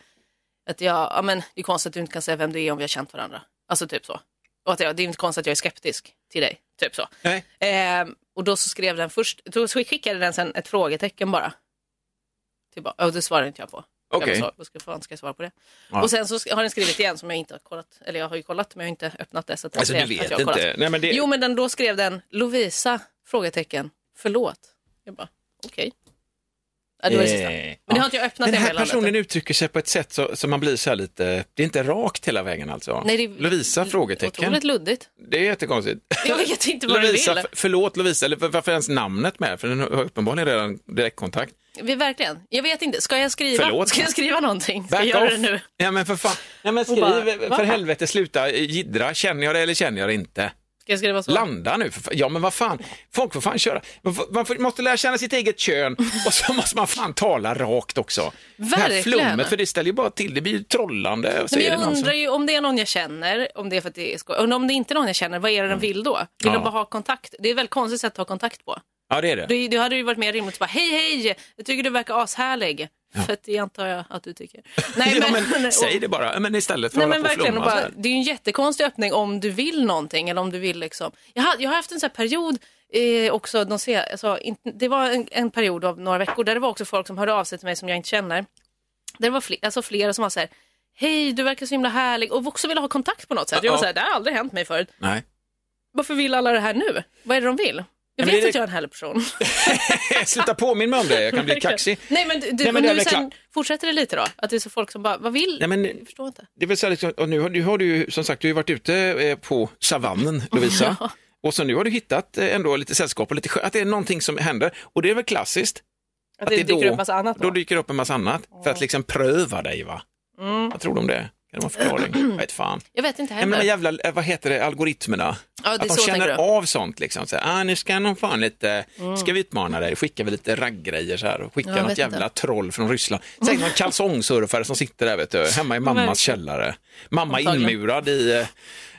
A: att jag, ja men det är konstigt att du inte kan säga vem det är om vi har känt varandra. Alltså typ så. Och att jag, det är inte konstigt att jag är skeptisk till dig. Typ så.
B: Nej.
A: Eh, och då så skrev den först, då skickade den sen ett frågetecken bara. Typ, och det svarade inte jag på. Så, vad ska, fan ska jag svara på det?
B: Ja.
A: Och sen så har den skrivit igen som jag inte har kollat, eller jag har ju kollat men jag har inte öppnat det. Så att
B: Alltså du
A: att
B: vet
A: kollat.
B: inte. Nej, men det...
A: Jo, men den, då skrev den Lovisa? Frågetecken. Förlåt. Jag bara, okej. Ja, det var det sista.
B: Eh,
A: Men det har inte jag öppnat
B: den här personen uttrycker sig på ett sätt så, så man blir så här lite, det är inte rakt hela vägen alltså.
A: Nej, det är
B: Lovisa? Frågetecken.
A: Otroligt luddigt.
B: Det är jättekonstigt.
A: Jag vet inte vad du
B: Lovisa,
A: vill.
B: f- förlåt Lovisa, eller varför ens namnet med? För den har uppenbarligen redan direktkontakt.
A: Vi, verkligen. Jag vet inte. Ska jag skriva?
B: Förlåt.
A: Ska jag skriva någonting? Ska
B: Back
A: jag göra
B: off.
A: det nu?
B: Ja men för fan. Ja, men skriv,
A: bara,
B: för helvete sluta jiddra. Känner jag det eller känner jag det inte?
A: Ska jag skriva så?
B: Landa nu. För. Ja men vad fan, folk får fan köra. Man får- Man får- måste lära känna sitt eget kön och så måste man fan tala rakt också. Det här
A: Verkligen.
B: flummet, för det ställer ju bara till, det blir ju trollande. Och så
A: Men
B: det
A: jag
B: någon som-
A: undrar ju om det är någon jag känner, om det är för att det är skoj. Och om det inte är någon jag känner, vad är det den vill då? Vill
B: Mm. Ja.
A: de bara ha kontakt? Det är ett väldigt konstigt sätt att ha kontakt på.
B: Ja, det är det.
A: Du, du hade ju varit mer rimligt att bara hej hej, jag tycker du verkar ashärlig. För att det antar jag att du tycker. Nej,
B: ja, men, säg det bara, men istället för
A: Nej,
B: att
A: men
B: på
A: verkligen, och bara, det är ju en jättekonstig öppning om du vill någonting eller om du vill liksom. Jag har, jag har haft en sån här period eh, också, de ser, alltså, inte, det var en, en period av några veckor där det var också folk som hörde av sig till mig som jag inte känner. Där det var fler, alltså flera som var så här, hej du verkar så himla härlig och också ville ha kontakt på något sätt. Jag var
B: Ja.
A: så här, det har aldrig hänt mig förut.
B: Nej.
A: Varför vill alla det här nu? Vad är det de vill? Jag vet
B: det-
A: att jag är en härlig person.
B: Sluta påminna mig om det, jag kan bli kaxig.
A: Nej men, du,
B: Nej, men det
A: nu sen fortsätter det lite då? Att det är så folk som bara, vad vill?
B: Nej, men-
A: Jag förstår inte.
B: Det så här, liksom, nu, har, nu har du som sagt, du har varit ute eh, på savannen, Lovisa. Och så nu har du hittat eh, ändå lite sällskap och lite skö- att det är någonting som händer. Och det är väl klassiskt.
A: Att det,
B: är
A: dyker
B: då,
A: upp massa annat
B: Då
A: då.
B: dyker upp en massa annat för att liksom pröva dig va?
A: Mm.
B: Vad tror du om det? Kan det vara en förklaring? Jag vet fan.
A: Jag vet inte
B: Nej, men
A: heller.
B: de jävla, eh, vad heter det, algoritmerna.
A: Ja, det
B: att de känner av sånt liksom. Så här, ah, nu ska någon fan lite,
A: Mm.
B: ska vi utmana dig, skickar vi lite raggrejer så här och skickar
A: Ja,
B: något jävla
A: inte.
B: troll från Ryssland. Säg någon kalsongsurfare som sitter där vet du, hemma i mammas källare. Mamma inmurad i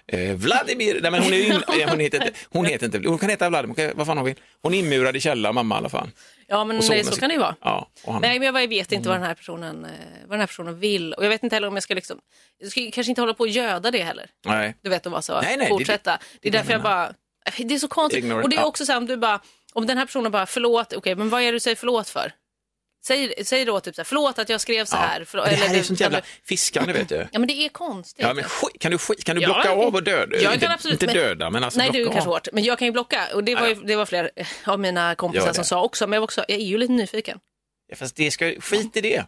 B: eh, Vladimir, nej men hon är in, eh, hon heter inte, hon heter inte, hon kan heta Vladimir, hon kan- vad fan hon vill. Hon är inmurad i källaren, mamma i alla fall.
A: Ja, men
B: Och
A: nej, så kan det ju vara.
B: Ja,
A: Nej, men jag vet inte vad den här personen, eh, vad den här personen vill. Och jag vet inte heller om jag ska liksom, jag ska kanske inte hålla på och göda det heller.
B: nej.
A: Du vet, att vara så,
B: Nej, nej, det-
A: fortsätta. Det,
B: det
A: är därför jag bara, det är så konstigt.
B: Ignore-
A: och det är också så här, om du bara, om den här personen bara, förlåt, okej, men vad är det du säger förlåt för? Säg, säg då typ så här, förlåt att jag skrev så här. Förlåt,
B: Men det här är sånt jävla fiskande vet du.
A: Ja, men det är konstigt.
B: Ja, men skit, kan du, skit, kan du
A: Ja,
B: blocka
A: jag-
B: av och döda?
A: jag kan
B: inte,
A: absolut,
B: inte
A: men-
B: döda, men alltså
A: Nej, det är ju
B: blocka
A: kanske
B: av.
A: hårt. Men jag kan ju blocka. Och det var, ju, det var flera av mina kompisar
B: Gör det.
A: som sa också. Men jag, var också, jag är ju lite nyfiken.
B: Ja, fast det ska, skit i det.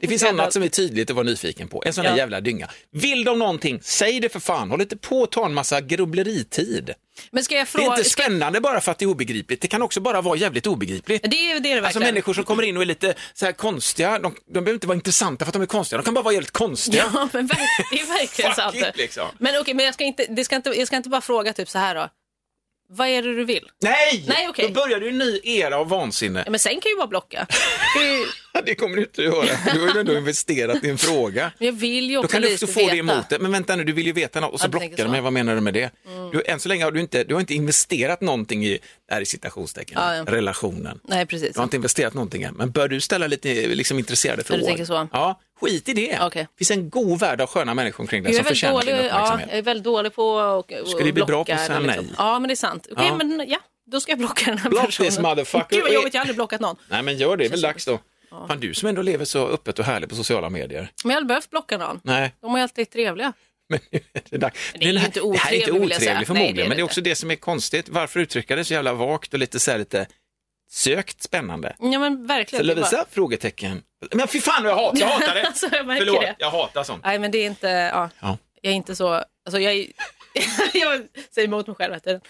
B: Det finns
A: ska
B: annat som är tydligt att vara nyfiken på. En sån där
A: Ja.
B: jävla dynga. Vill de någonting, säg det för fan. Håll inte på att ta en massa grubbleritid.
A: Men ska jag
B: Det är
A: fråga...
B: inte
A: ska,
B: spännande bara för att det är obegripligt. Det kan också bara vara jävligt obegripligt.
A: det är det, är det
B: Alltså människor som kommer in och är lite så här konstiga, de, de behöver inte vara intressanta för att de är konstiga, de kan bara vara jävligt konstiga.
A: Ja, men det är verkligen sant.
B: liksom.
A: Men okej, men jag ska, inte, det ska inte, jag ska inte bara fråga typ så här då. Vad är det du vill?
B: Nej!
A: Nej, okej.
B: Då börjar du en ny era av vansinne.
A: Ja, men sen kan ju bara blocka.
B: Det kommer du inte att göra. Du har ju ändå investerat i en fråga.
A: Jag vill ju
B: Då
A: också
B: kan du också få det
A: veta.
B: emot det. Men vänta nu, du vill ju veta något och så
A: Ja, du
B: blockar du mig. Vad menar du med det? Du, än så länge har du inte, du har inte investerat någonting i, där i citationstecken,
A: Ja, ja.
B: relationen.
A: Nej, precis.
B: Du har inte investerat någonting än. Men bör du ställa lite liksom, intresserade frågor?
A: tänker så.
B: Ja, skit i det.
A: Okej.
B: Det finns en god värld av sköna människor omkring dig som förtjänar
A: dålig,
B: din
A: ja,
B: uppmärksamhet.
A: jag är väldigt dålig på att och
B: Ska du bli bra på att säga nej?
A: Ja, men det är sant. Okej,
B: Ja.
A: men ja, då ska jag blocka den här
B: Block
A: personen.
B: this motherfucker.
A: Gud vad jobbigt, jag har aldrig blockat någon.
B: Nej, men gör det. Det är väl dags då. Fan, du som ändå lever så öppet och härligt på sociala medier.
A: Men jag har aldrig behövt blocka någon.
B: Nej,
A: De är alltid trevliga.
B: men det dags.
A: det är inte
B: Det här är inte
A: otrevligt,
B: otrevligt
A: Nej, det är
B: förmodligen, men det är
A: det
B: också det som är konstigt. Varför uttrycka det så jävla vagt och lite så här lite sökt spännande?
A: Ja, men
B: Så
A: verkligen. är
B: Lovisa?
A: bara-
B: Frågetecken. Men fy fan jag hatar, jag hatar det.
A: Alltså, jag
B: Förlåt,
A: det.
B: jag hatar sånt.
A: Nej, men det är inte, ja,
B: Ja.
A: jag är inte så, alltså jag, är, jag säger emot mig själv. Att det,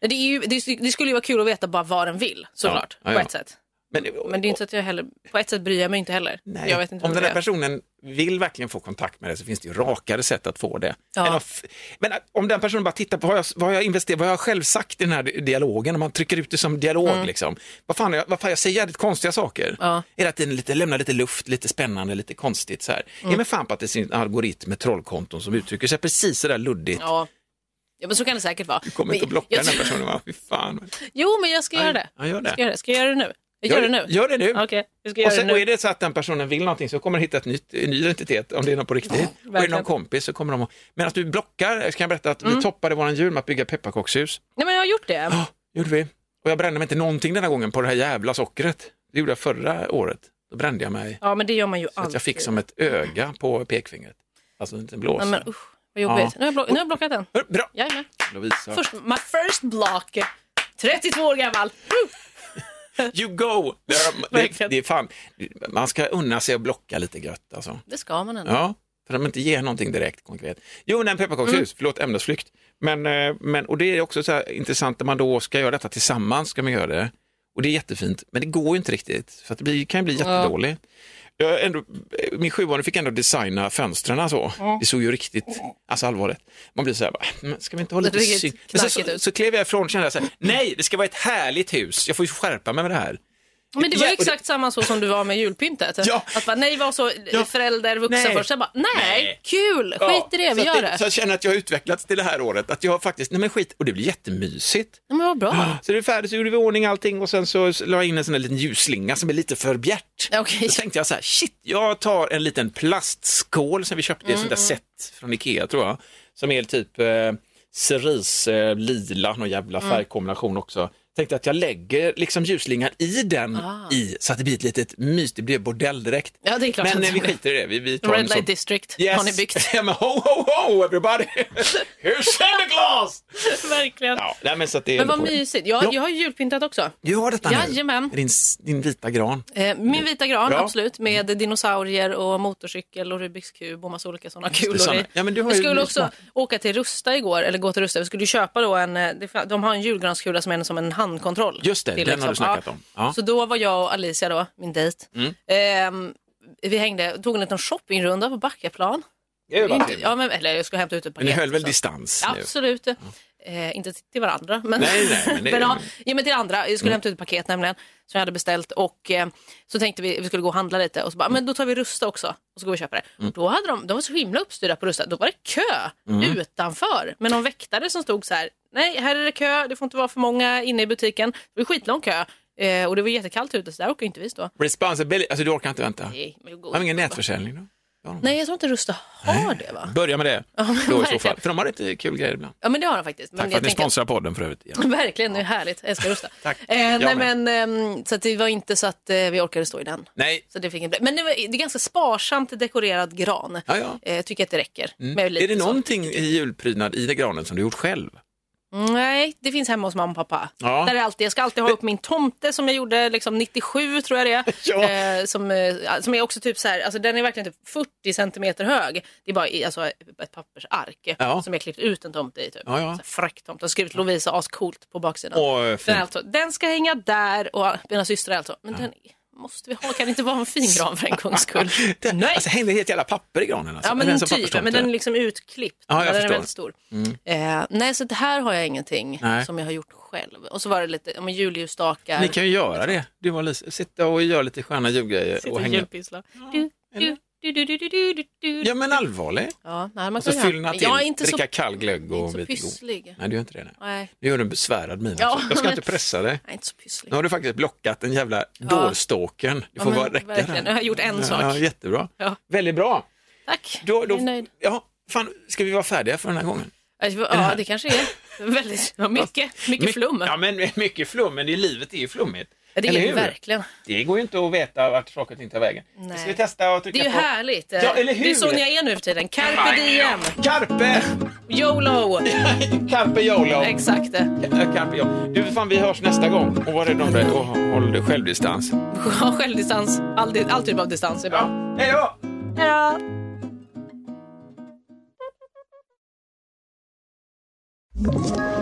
A: det, ju, det, skulle ju vara kul att veta bara vad den vill, såklart,
B: Ja, ja,
A: på ett sätt.
B: Men,
A: Men det är inte så att jag heller, på ett sätt bryr jag mig inte heller.
B: Nej,
A: inte
B: om den här
A: är.
B: personen vill verkligen få kontakt med dig så finns det ju rakare sätt att få det.
A: Ja.
B: Att Men att- om den personen bara tittar på vad jag, vad jag investerat, vad jag själv sagt i den här di- dialogen, om man trycker ut det som dialog liksom. Vad fan, jag, vad fan jag säger jävligt konstiga saker.
A: Mm. Ja.
B: Tiden lite, lämnar lite luft, lite spännande, lite konstigt så här.
A: Mm.
B: Ge mig fan på att det är sin algoritm med trollkonton som uttrycker sig precis så där luddigt.
A: Ja. ja, men så kan det säkert vara.
B: Du kommer
A: Men
B: inte att blocka
A: jag-
B: den här personen va? Fy fan.
A: Jo, men jag ska göra det.
B: ja, gör det.
A: Ska jag göra det? Ska jag göra det nu? Jag gör det nu.
B: Gör det nu.
A: Ska
B: Och,
A: göra det
B: sen, och
A: nu.
B: är det så att den personen vill någonting så kommer den hitta ett nytt, en ny identitet om det är någon på riktigt. och är det någon kompis så kommer de att... Men att du blockar, jag kan berätta att
A: Mm.
B: vi toppade våran jul med att bygga pepparkakshus.
A: Nej, men jag har gjort det.
B: Ja, gjorde vi. Och jag brände mig inte någonting den här gången på det här jävla sockret. Det gjorde jag förra året. Då brände jag mig
A: Ja, men det gör man ju
B: så att
A: alltid.
B: jag fick som ett öga på pekfingret. Alltså en blåsa.
A: Nej, men usch, vad jobbigt.
B: Ja.
A: Nu, har jag nu har jag blockat den.
B: Bra!
A: Jajamän.
B: Lovisa.
A: Först, my first block. 32 år gammal.
B: You go! Det är, det, är fan, man ska unna sig att blocka lite gött alltså.
A: Det ska man ändå.
B: Ja, för de inte ger någonting direkt konkret. Jo, nej, pepparkakshus,
A: Mm.
B: förlåt, ämnesflykt. Men, eh, men, och det är också så intressant när man då ska göra detta tillsammans, ska man göra det. Och det är jättefint, men det går ju inte riktigt, för det blir, kan ju bli jättedåligt. Jag ändå, min sjuåring fick ändå designa fönstren så. Det såg ju riktigt, alltså allvarligt. Man blir så här, bara, men ska vi inte hålla
A: Det
B: lite
A: ser
B: syn? Men så, så, så klev jag ifrån och kände så här, nej, det ska vara ett härligt hus, jag får ju skärpa mig med det här.
A: Men det var ju exakt samma så som du var med julpyntet.
B: Ja.
A: Att bara, nej, var så
B: Ja.
A: förälder, vuxen
B: Nej.
A: först. Sen bara, nej,
B: Nej.
A: kul,
B: Ja,
A: skit i det, vi
B: så
A: gör
B: att
A: det.
B: Så jag känner att jag har utvecklats till det här året, att jag faktiskt, nej men skit, och det blir jättemysigt.
A: Ja, men vad bra.
B: Så det är färdigt, så gjorde vi ordning allting och sen så la jag in en sån här liten ljusslinga som är lite för bjärt.
A: Okej.
B: Då tänkte jag så här, shit, jag tar en liten plastskål som vi köpte i ett sånt
A: Mm,
B: där set från Ikea tror jag, som är typ eh, cerise, eh, lila, någon jävla
A: Mm.
B: färgkombination också. Tänkte att jag lägger liksom ljusslingan i den
A: Ah.
B: i så att det blir ett litet mys, det blir bordell direkt.
A: Ja, det är klart
B: Men
A: att
B: eh, vi skiter i det. Vi, vi tar
A: Red Light District
B: Yes.
A: har ni byggt.
B: Ja, men ho, ho, ho everybody! Here's Santa Claus!
A: Verkligen.
B: Ja, nej, men så att det
A: Men vad
B: på
A: mysigt. Jag,
B: Ja.
A: jag har julpyntat också.
B: Du har detta nu?
A: Jajamän.
B: Din, din vita gran.
A: Eh, min vita gran,
B: Ja.
A: absolut, med dinosaurier och motorcykel och Rubiks kub och massa olika sådana kulor i.
B: Ja, men du har ju
A: skulle också
B: smart.
A: åka till Rusta igår, eller gå till Rusta. Vi skulle köpa då en, eh, de har en julgranskula som är som en handkontroll.
B: Just det,
A: till
B: den har du snackat om. Ja. Mm.
A: Så då var jag och Alicia då, min dejt. Ehm, vi hängde, tog en liten shoppingrunda på Backaplan.
B: Det är ju bara
A: Inte, ja, men, eller jag skulle hämta ut ett
B: Men ni
A: paket.
B: höll väl
A: så.
B: distans? nu?
A: Absolut. Eh, inte till varandra, men,
B: Nej, nej, men det- Mm.
A: ja, ja, men till andra. Jag skulle hämta ut ett paket nämligen, som jag hade beställt. Och eh, så tänkte vi vi skulle gå och handla lite och så bara, men då tar vi Rusta också och så går vi och köper det.
B: Mm.
A: Då hade de, de var så himla uppstyrda på Rusta. Då var det kö
B: Mm.
A: utanför med någon väktare som stod så här, nej här är det kö, det får inte vara för många inne i butiken. Det var skitlång kö eh, och det var jättekallt ute så där orkar inte vi stå.
B: Responsibility, alltså du orkar inte vänta?
A: Nej, men gå-
B: Har de ingen nätförsäljning då?
A: Nej, jag tror inte Rusta har det va?
B: Börja med det
A: Ja,
B: då i så fall. För de har lite kul grejer ibland.
A: Ja men det har de faktiskt. Men
B: Tack för att ni sponsrar podden för övrigt. Ja.
A: Verkligen, det är härligt. Jag älskar Rusta.
B: Tack.
A: Eh, nej, men, ehm, så att det var inte så att eh, vi orkade stå i den.
B: Nej,
A: Så det fick inte, men det, var, det är ganska sparsamt dekorerad gran.
B: Ja, ja.
A: Eh, jag tycker att det räcker.
B: mm. Är det
A: så.
B: någonting i julprydnad i den granen som du gjort själv?
A: Nej, det finns hemma hos mamma och pappa.
B: Ja.
A: Där är alltid, jag ska alltid ha upp min tomte som jag gjorde liksom 97 tror jag det är.
B: Ja.
A: eh, som, eh, som är också typ så här, alltså den är verkligen typ 40 centimeter hög. Det är bara i, alltså, ett pappersark
B: Ja.
A: som jag klippt ut en tomte i. Typ.
B: Ja, ja.
A: Fräck tomte. Jag har skrivit Lovisa ascoolt på baksidan.
B: Åh,
A: Den, alltså, den ska hänga där och mina systrar alltså, men den måste vi ha, kan det inte vara en fin gran för en gångs skull?
B: Det,
A: Nej.
B: Alltså hängde helt jävla papper i granen alltså?
A: Ja men typ, men den är liksom utklippt.
B: Ja, jag
A: den är väldigt stor. Eh, nej, så det här har jag ingenting
B: Nej.
A: som jag har gjort själv. Och så var det lite ja, men julljusstakar.
B: Ni kan ju göra det. Du och Lisa, sitta och göra lite sköna julgrejer
A: Sitta
B: och
A: och
B: hänga.
A: julpyssla. Du, du, du, du, du, du, du, du, du.
B: Ja men allvarligt.
A: Ja, nej, man
B: Och så fyllna till,
A: Jag är inte så,
B: dricka kall glögg och
A: inte så
B: vit god.
A: pysslig.
B: Nej, du gör inte det. Nej.
A: Nej,
B: Du gör en besvärad min.
A: Ja.
B: Jag ska
A: men-
B: inte pressa dig.
A: är inte så pysslig.
B: Nu har du faktiskt blockat den jävla dårståken. Du
A: Ja,
B: får
A: men
B: bara räcka
A: verkligen.
B: där.
A: Jag har gjort en sak.
B: Ja, jättebra.
A: Ja.
B: Väldigt bra.
A: Tack,
B: Då, då,
A: jag är nöjd.
B: Ja, fan, ska vi vara färdiga för den här gången?
A: Ja, det kanske är. Väldigt, ja, mycket, mycket
B: My-
A: flum.
B: Ja, men mycket flum, men det livet är ju flummigt.
A: Ja, det är det verkligen.
B: Det går ju inte att veta vart saker och ting tar vägen.
A: Nej.
B: Ska vi testa att trycka
A: Det är ju
B: på?
A: härligt.
B: Ja, eller hur?
A: Det är så ni är nu för tiden. Carpe diem,
B: Carpe!
A: YOLO.
B: Carpe YOLO!
A: Exakt.
B: Carpe YOLO. Du, fan, vi hörs nästa gång. Och var rädd om dig och håll självdistans.
A: Ha självdistans. All, all typ av distans är bra.
B: Ja, hej då!
A: Ja.
C: Ett